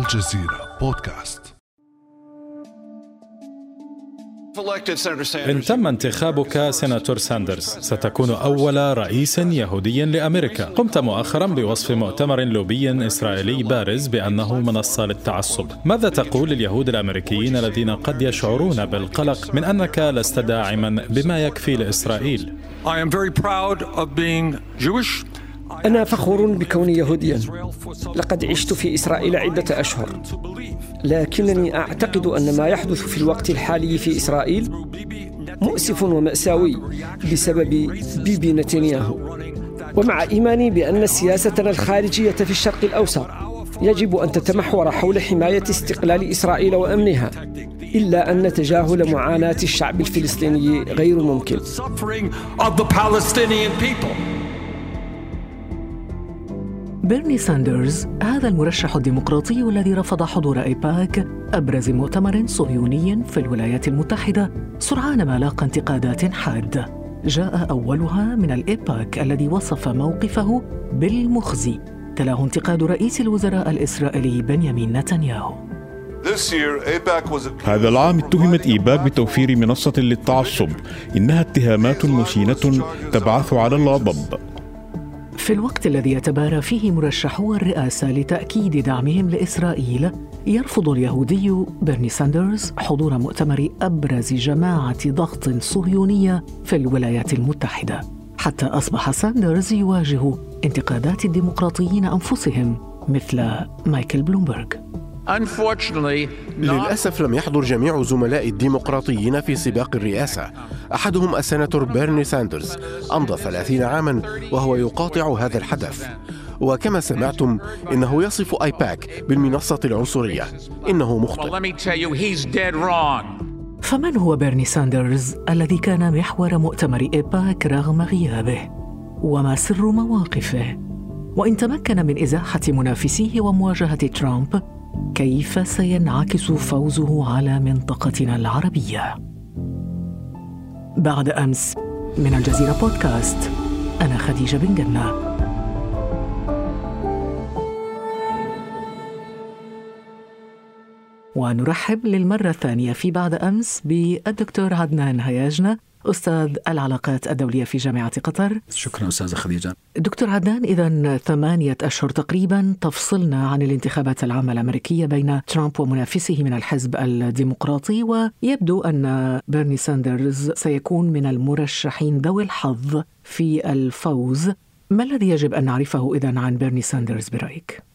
الجزيرة بودكاست. إن تم انتخابك سيناتور ساندرز ستكون أول رئيس يهودي لأمريكا. قمت مؤخرا بوصف مؤتمر لوبي إسرائيلي بارز بأنه منصة للتعصب. ماذا تقول لليهود الأمريكيين الذين قد يشعرون بالقلق من أنك لست داعما بما يكفي لإسرائيل؟ I am very proud of being Jewish. أنا فخور بكوني يهوديا. لقد عشت في إسرائيل عدة أشهر. لكنني أعتقد أن ما يحدث في الوقت الحالي في إسرائيل مؤسف ومأساوي بسبب بيبي نتنياهو. ومع إيماني بأن سياستنا الخارجية في الشرق الأوسط يجب أن تتمحور حول حماية استقلال إسرائيل وأمنها إلا أن تجاهل معاناة الشعب الفلسطيني غير ممكن. بيرني ساندرز هذا المرشح الديمقراطي الذي رفض حضور إيباك أبرز مؤتمر صهيوني في الولايات المتحدة سرعان ما لاقى انتقادات حاده جاء أولها من الإيباك الذي وصف موقفه بالمخزي. تلاه انتقاد رئيس الوزراء الإسرائيلي بنيامين نتنياهو. هذا العام اتهمت إيباك بتوفير منصة للتعصب. إنها اتهامات مشينة تبعث على الغضب في الوقت الذي يتبارى فيه مرشحو الرئاسة لتأكيد دعمهم لإسرائيل يرفض اليهودي بيرني ساندرز حضور مؤتمر أبرز جماعة ضغط صهيونية في الولايات المتحدة حتى أصبح ساندرز يواجه انتقادات الديمقراطيين أنفسهم مثل مايكل بلومبرغ. للأسف لم يحضر جميع زملاء الديمقراطيين في سباق الرئاسة أحدهم السيناتور بيرني ساندرز أمضى ثلاثين عاما وهو يقاطع هذا الحدث وكما سمعتم إنه يصف آيباك بالمنصة العنصرية إنه مخطئ let me tell you, he's dead wrong. فمن هو بيرني ساندرز الذي كان محور مؤتمر إيباك رغم غيابه؟ وما سر مواقفه؟ وإن تمكن من إزاحة منافسيه ومواجهة ترامب كيف سينعكس فوزه على منطقتنا العربية؟ بعد أمس من الجزيرة بودكاست أنا خديجة بن جنة ونرحب للمرة الثانية في بعد أمس بالدكتور عدنان هياجنة أستاذ العلاقات الدولية في جامعة قطر. شكرا أستاذة خديجة. دكتور عدنان إذا ثمانية أشهر تقريبا تفصلنا عن الانتخابات العامة الأمريكية بين ترامب ومنافسه من الحزب الديمقراطي ويبدو أن بيرني ساندرز سيكون من المرشحين ذوي الحظ في الفوز. ما الذي يجب أن نعرفه إذا عن بيرني ساندرز برأيك؟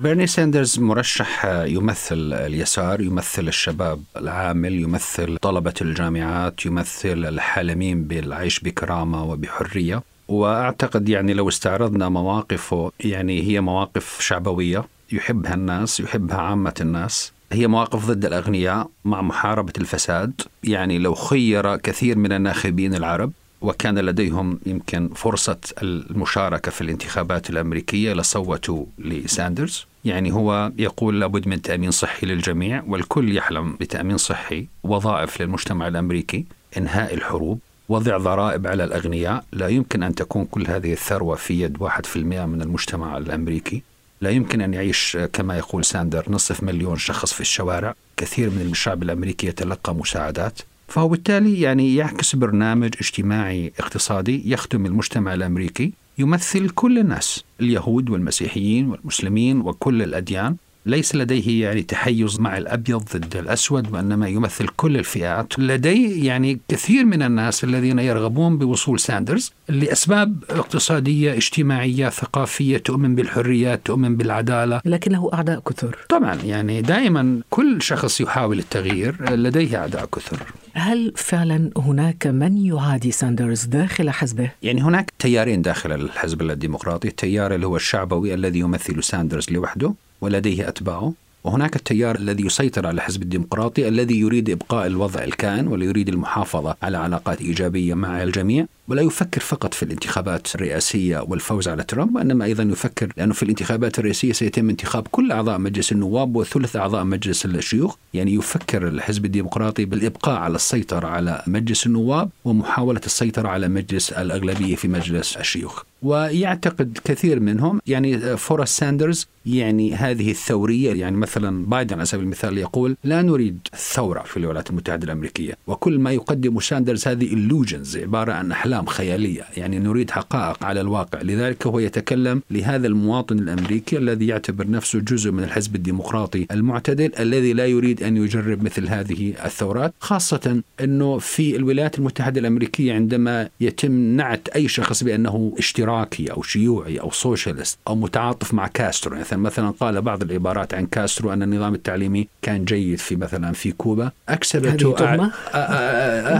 بيرني ساندرز مرشح يمثل اليسار يمثل الشباب العامل يمثل طلبة الجامعات يمثل الحالمين بالعيش بكرامة وبحرية. وأعتقد يعني لو استعرضنا مواقفه يعني هي مواقف شعبوية يحبها الناس يحبها عامة الناس. هي مواقف ضد الأغنياء مع محاربة الفساد. يعني لو خير كثير من الناخبين العرب وكان لديهم يمكن فرصة المشاركة في الانتخابات الأمريكية لصوتوا لساندرز. يعني هو يقول لابد من تأمين صحي للجميع والكل يحلم بتأمين صحي وظائف للمجتمع الأمريكي إنهاء الحروب وضع ضرائب على الأغنياء. لا يمكن أن تكون كل هذه الثروة في يد 1% من المجتمع الأمريكي. لا يمكن أن يعيش كما يقول ساندر نصف مليون شخص في الشوارع. كثير من الشعب الأمريكي يتلقى مساعدات. فهو بالتالي يعني يعكس برنامج اجتماعي اقتصادي يخدم المجتمع الأمريكي يمثل كل الناس اليهود والمسيحيين والمسلمين وكل الأديان. ليس لديه يعني تحيز مع الأبيض ضد الأسود وإنما يمثل كل الفئات. لديه يعني كثير من الناس الذين يرغبون بوصول ساندرز لأسباب اقتصادية اجتماعية ثقافية تؤمن بالحريات تؤمن بالعدالة. لكن له أعداء كثر. طبعا يعني دائما كل شخص يحاول التغيير لديه أعداء كثر. هل فعلا هناك من يعادي ساندرز داخل حزبه؟ يعني هناك تيارين داخل الحزب الديمقراطي التيار اللي هو الشعبوي الذي يمثل ساندرز لوحده ولديه أتباعه وهناك التيار الذي يسيطر على الحزب الديمقراطي الذي يريد إبقاء الوضع الكائن والذي يريد المحافظة على علاقات إيجابية مع الجميع ولا يفكر فقط في الانتخابات الرئاسية والفوز على ترامب وإنما أيضا يفكر لأنه في الانتخابات الرئاسية سيتم انتخاب كل أعضاء مجلس النواب وثلث أعضاء مجلس الشيوخ. يعني يفكر الحزب الديمقراطي بالإبقاء على السيطرة على مجلس النواب ومحاولة السيطرة على مجلس الأغلبية في مجلس الشيوخ. ويعتقد كثير منهم يعني فورست ساندرز يعني هذه الثورية يعني مثلا بايدن على سبيل المثال يقول لا نريد ثورة في الولايات المتحدة الأمريكية. وكل ما يقدم ساندرز هذه illusions عبارة عن أحلام. خيالية يعني نريد حقائق على الواقع. لذلك هو يتكلم لهذا المواطن الأمريكي الذي يعتبر نفسه جزء من الحزب الديمقراطي المعتدل الذي لا يريد أن يجرب مثل هذه الثورات خاصة أنه في الولايات المتحدة الأمريكية عندما يتم نعت أي شخص بأنه اشتراكي أو شيوعي أو socialist أو متعاطف مع كاسترو. مثلا مثلا قال بعض العبارات عن كاسترو أن النظام التعليمي كان جيد في مثلا في كوبا. أكسبته هذه تهمة؟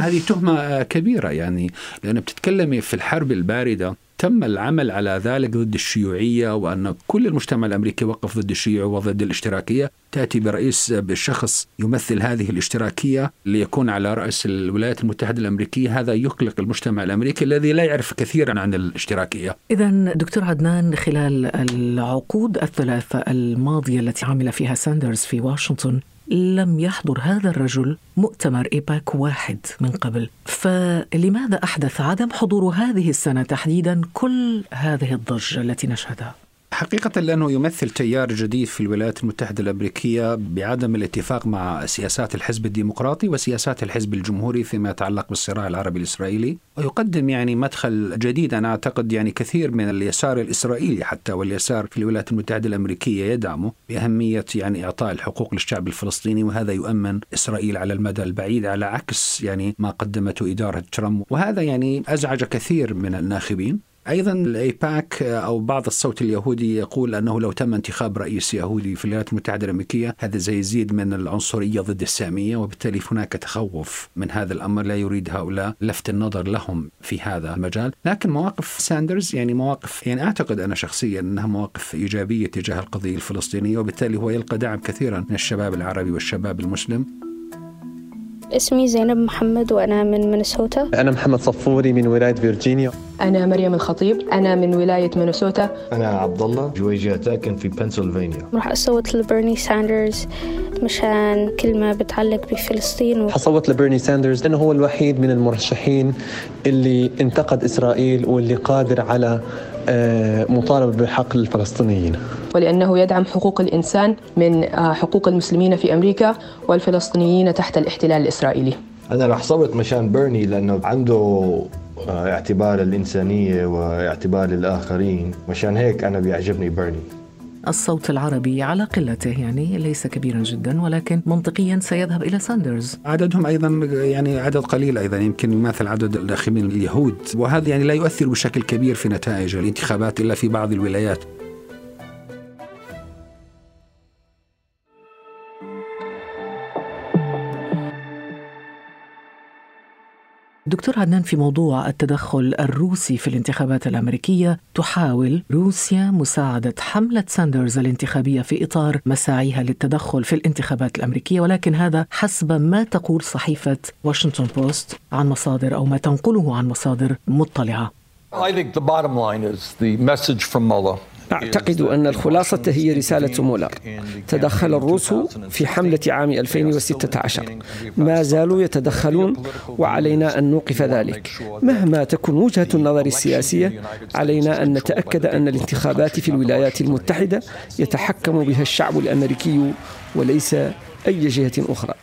هذه تهمة كبيرة يعني لأن بتتكلمي في الحرب الباردة تم العمل على ذلك ضد الشيوعية وأن كل المجتمع الأمريكي وقف ضد الشيوع وضد الاشتراكية. تأتي برئيس بشخص يمثل هذه الاشتراكية ليكون على رأس الولايات المتحدة الأمريكية. هذا يقلق المجتمع الأمريكي الذي لا يعرف كثيرا عن الاشتراكية. إذا دكتور عدنان خلال العقود الثلاثة الماضية التي عمل فيها ساندرز في واشنطن لم يحضر هذا الرجل مؤتمر إيباك واحد من قبل فلماذا أحدث عدم حضور هذه السنة تحديدا كل هذه الضجة التي نشهدها؟ حقيقة لأنه يمثل تيار جديد في الولايات المتحدة الأمريكية بعدم الاتفاق مع سياسات الحزب الديمقراطي وسياسات الحزب الجمهوري فيما يتعلق بالصراع العربي الإسرائيلي ويقدم يعني مدخل جديد. أنا أعتقد يعني كثير من اليسار الإسرائيلي حتى واليسار في الولايات المتحدة الأمريكية يدعمه بأهمية يعني إعطاء الحقوق للشعب الفلسطيني وهذا يؤمن إسرائيل على المدى البعيد على عكس يعني ما قدمته إدارة ترامب. وهذا يعني أزعج كثير من الناخبين. أيضا الإيباك أو بعض الصوت اليهودي يقول أنه لو تم انتخاب رئيس يهودي في الولايات المتحدة الأمريكية هذا سيزيد من العنصرية ضد السامية وبالتالي هناك تخوف من هذا الأمر لا يريد هؤلاء لفت النظر لهم في هذا المجال، لكن مواقف ساندرز يعني مواقف يعني أعتقد أنا شخصيا أنها مواقف إيجابية تجاه القضية الفلسطينية وبالتالي هو يلقى دعم كثيرا من الشباب العربي والشباب المسلم. اسمي زينب محمد وأنا من مينيسوتا. أنا محمد صفوري من ولاية فيرجينيا. أنا مريم الخطيب أنا من ولاية مينيسوتا. أنا عبد الله جويجة ساكن في بنسلفانيا راح أصوت لبيرني ساندرز مشان كلمة بتعلق بفلسطين و... حصوت لبيرني ساندرز لأنه هو الوحيد من المرشحين اللي انتقد إسرائيل واللي قادر على مطالبة بحق الفلسطينيين. ولأنه يدعم حقوق الإنسان من آه، حقوق المسلمين في أمريكا والفلسطينيين تحت الاحتلال الإسرائيلي. أنا رح صوت مشان بيرني لأنه عنده آه، اعتبار الإنسانية واعتبار الآخرين. مشان هيك أنا بيعجبني بيرني. الصوت العربي على قلته يعني ليس كبيرا جدا ولكن منطقيا سيذهب إلى ساندرز. عددهم أيضا يعني عدد قليل أيضا يمكن يماثل عدد الناخبين اليهود. وهذا يعني لا يؤثر بشكل كبير في نتائج الانتخابات إلا في بعض الولايات. دكتور عدنان في موضوع التدخل الروسي في الانتخابات الأمريكية تحاول روسيا مساعدة حملة ساندرز الانتخابية في إطار مساعيها للتدخل في الانتخابات الأمريكية ولكن هذا حسب ما تقول صحيفة واشنطن بوست عن مصادر أو ما تنقله عن مصادر مطلعة. I think the bottom line is the message from Mueller أعتقد أن الخلاصة هي رسالة مولر تدخل الروس في حملة عام 2016 ما زالوا يتدخلون وعلينا أن نوقف ذلك. مهما تكن وجهة النظر السياسية علينا أن نتأكد أن الانتخابات في الولايات المتحدة يتحكم بها الشعب الأمريكي وليس أي جهة أخرى.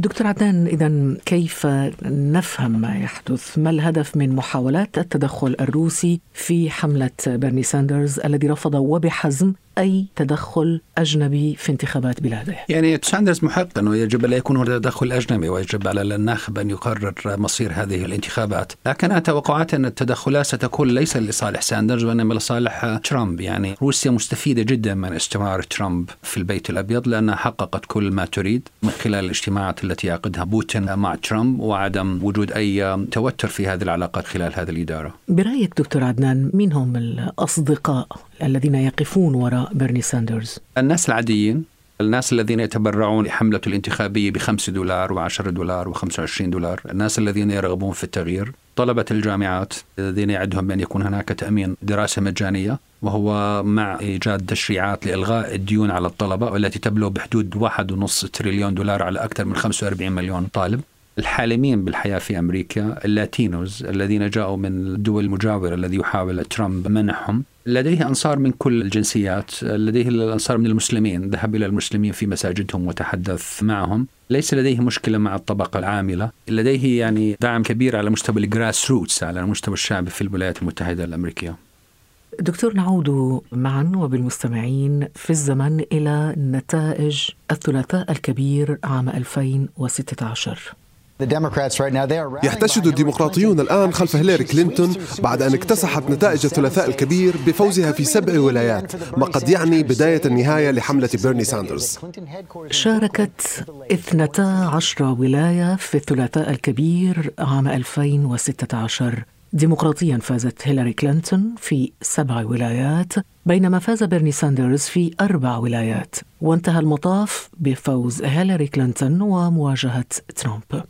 دكتور عدنان إذا كيف نفهم ما يحدث؟ ما الهدف من محاولات التدخل الروسي في حملة بيرني ساندرز الذي رفض وبحزم أي تدخل أجنبي في انتخابات بلاده. يعني ساندرز محق أنه يجب أن يكون هناك تدخل أجنبي ويجب على الناخب أن يقرر مصير هذه الانتخابات. لكن أنا توقعات أن التدخلات ستكون ليس لصالح ساندرز وإنما لصالح ترامب. يعني روسيا مستفيدة جدا من استمرار ترامب في البيت الأبيض لأنها حققت كل ما تريد من خلال الاجتماعات التي يعقدها بوتين مع ترامب وعدم وجود أي توتر في هذه العلاقات خلال هذه الإدارة. برأيك دكتور عدنان مين هم الأصدقاء؟ الذين يقفون وراء بيرني ساندرز؟ الناس العاديين الناس الذين يتبرعون لحملته الانتخابية بخمسة دولار وعشرة دولار وخمسة وعشرين دولار الناس الذين يرغبون في التغيير طلبة الجامعات الذين يعدهم بأن يكون هناك تأمين دراسة مجانية وهو مع إيجاد تشريعات لإلغاء الديون على الطلبة والتي تبلغ بحدود 1.5 تريليون دولار على أكثر من 45 مليون طالب الحالمين بالحياة في أمريكا اللاتينوز الذين جاءوا من الدول المجاورة الذي يحاول ترامب منحهم لديه أنصار من كل الجنسيات لديه الأنصار من المسلمين ذهب إلى المسلمين في مساجدهم وتحدث معهم. ليس لديه مشكلة مع الطبقة العاملة. لديه يعني دعم كبير على مستوى ال grassroots على المستوى الشعبي في الولايات المتحدة الأمريكية. دكتور نعود معا وبالمستمعين في الزمن إلى نتائج الثلاثاء الكبير عام 2016 يحتشد الديمقراطيون الآن خلف هيلاري كلينتون بعد أن اكتسحت نتائج الثلاثاء الكبير بفوزها في سبع ولايات ما قد يعني بداية النهاية لحملة بيرني ساندرز. شاركت 12 ولاية في الثلاثاء الكبير عام 2016 ديمقراطيا فازت هيلاري كلينتون في سبع ولايات بينما فاز بيرني ساندرز في أربع ولايات وانتهى المطاف بفوز هيلاري كلينتون ومواجهة ترامب.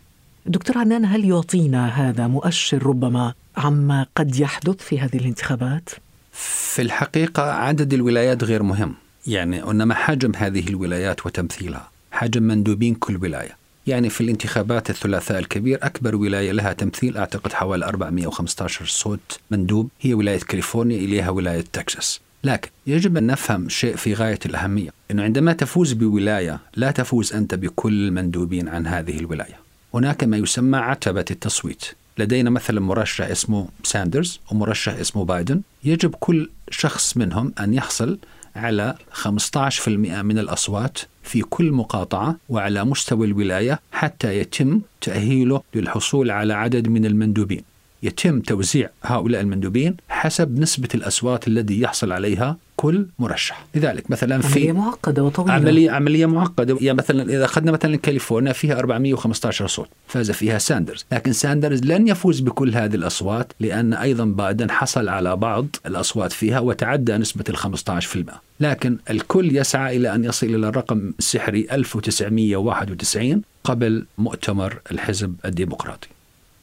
دكتور عنان هل يعطينا هذا مؤشر ربما عما قد يحدث في هذه الانتخابات؟ في الحقيقة عدد الولايات غير مهم. يعني إنما حجم هذه الولايات وتمثيلها حجم مندوبين كل ولاية. يعني في الانتخابات الثلاثاء الكبير أكبر ولاية لها تمثيل أعتقد حوالي 415 صوت مندوب. هي ولاية كاليفورنيا إليها ولاية تكساس. لكن يجب أن نفهم شيء في غاية الأهمية أنه عندما تفوز بولاية لا تفوز أنت بكل المندوبين عن هذه الولاية. هناك ما يسمى عتبة التصويت. لدينا مثلا مرشح اسمه ساندرز ومرشح اسمه بايدن. يجب كل شخص منهم أن يحصل على 15% من الأصوات في كل مقاطعة وعلى مستوى الولاية حتى يتم تأهيله للحصول على عدد من المندوبين. يتم توزيع هؤلاء المندوبين حسب نسبة الأصوات الذي يحصل عليها كل مرشح. لذلك مثلا في عملية معقدة وطويلة. عملية عملية معقدة. يعني مثلا إذا أخذنا مثلا كاليفورنيا فيها 415 صوت فاز فيها ساندرز. لكن ساندرز لن يفوز بكل هذه الأصوات لأن أيضا بايدن حصل على بعض الأصوات فيها وتعدى نسبة ال 15% لكن الكل يسعى إلى أن يصل إلى الرقم السحري 1991 قبل مؤتمر الحزب الديمقراطي.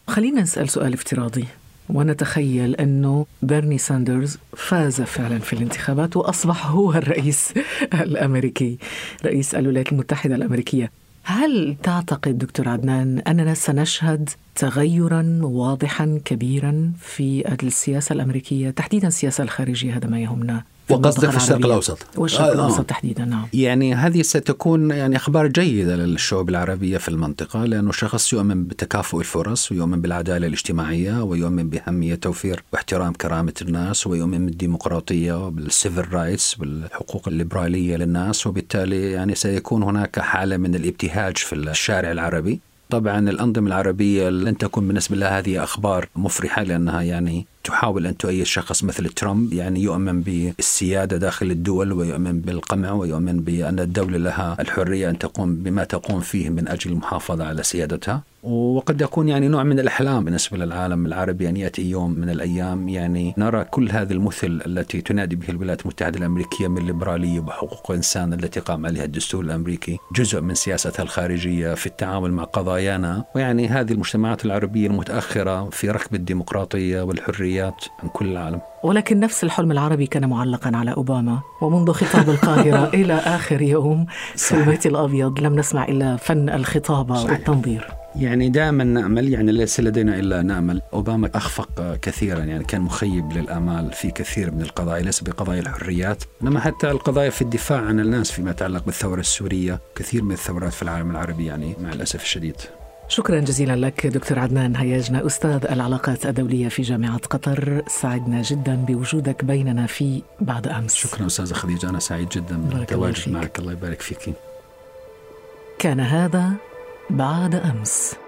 خلينا نسأل سؤال افتراضي. ونتخيل أنه بيرني ساندرز فاز فعلا في الانتخابات وأصبح هو الرئيس الأمريكي رئيس الولايات المتحدة الأمريكية. هل تعتقد دكتور عدنان أننا سنشهد تغيرا واضحا كبيرا في السياسة الأمريكية تحديدا السياسة الخارجية هذا ما يهمنا؟ وقصدك في الشرق الأوسط. والشرق آه الأوسط تحديدا نعم. يعني هذه ستكون يعني أخبار جيدة للشعوب العربية في المنطقة لأنه شخص يؤمن بتكافؤ الفرص ويؤمن بالعدالة الاجتماعية ويؤمن باهميه توفير واحترام كرامة الناس ويؤمن بالديمقراطية بال civil rights بالحقوق الليبرالية للناس وبالتالي يعني سيكون هناك حالة من الابتهاج في الشارع العربي. طبعا الأنظمة العربية لن تكون بالنسبة لها هذه أخبار مفرحة لأنها يعني تحاول أن تؤيد شخص مثل ترامب يعني يؤمن بالسيادة داخل الدول ويؤمن بالقمع ويؤمن بأن الدولة لها الحرية أن تقوم بما تقوم فيه من أجل المحافظة على سيادتها. وقد يكون يعني نوع من الأحلام بالنسبة للعالم العربي أن يأتي يوم من الأيام يعني نرى كل هذه المثل التي تنادي به الولايات المتحدة الأمريكية من الليبرالية وحقوق الإنسان التي قام عليها الدستور الأمريكي جزء من سياستها الخارجية في التعامل مع قضايانا. ويعني هذه المجتمعات العربية المتأخرة في ركب الديمقراطية والحريات عن كل العالم. ولكن نفس الحلم العربي كان معلقا على أوباما ومنذ خطاب القاهرة إلى آخر يوم في البيت الأبيض لم نسمع إلا فن الخطابة صحيح. والتنظير. يعني دائما نأمل يعني ليس لدينا إلا نأمل. أوباما أخفق كثيرا يعني كان مخيب للآمال في كثير من القضايا ليس بقضايا الحريات إنما حتى القضايا في الدفاع عن الناس فيما يتعلق بالثورة السورية كثير من الثورات في العالم العربي يعني مع الأسف الشديد. شكرا جزيلا لك دكتور عدنان هياجنا أستاذ العلاقات الدولية في جامعة قطر. سعدنا جدا بوجودك بيننا في بعد أمس. شكرا أستاذة خديجة أنا سعيد جدا بالتواجد معك. الله يبارك فيك. كان هذا بعد أمس.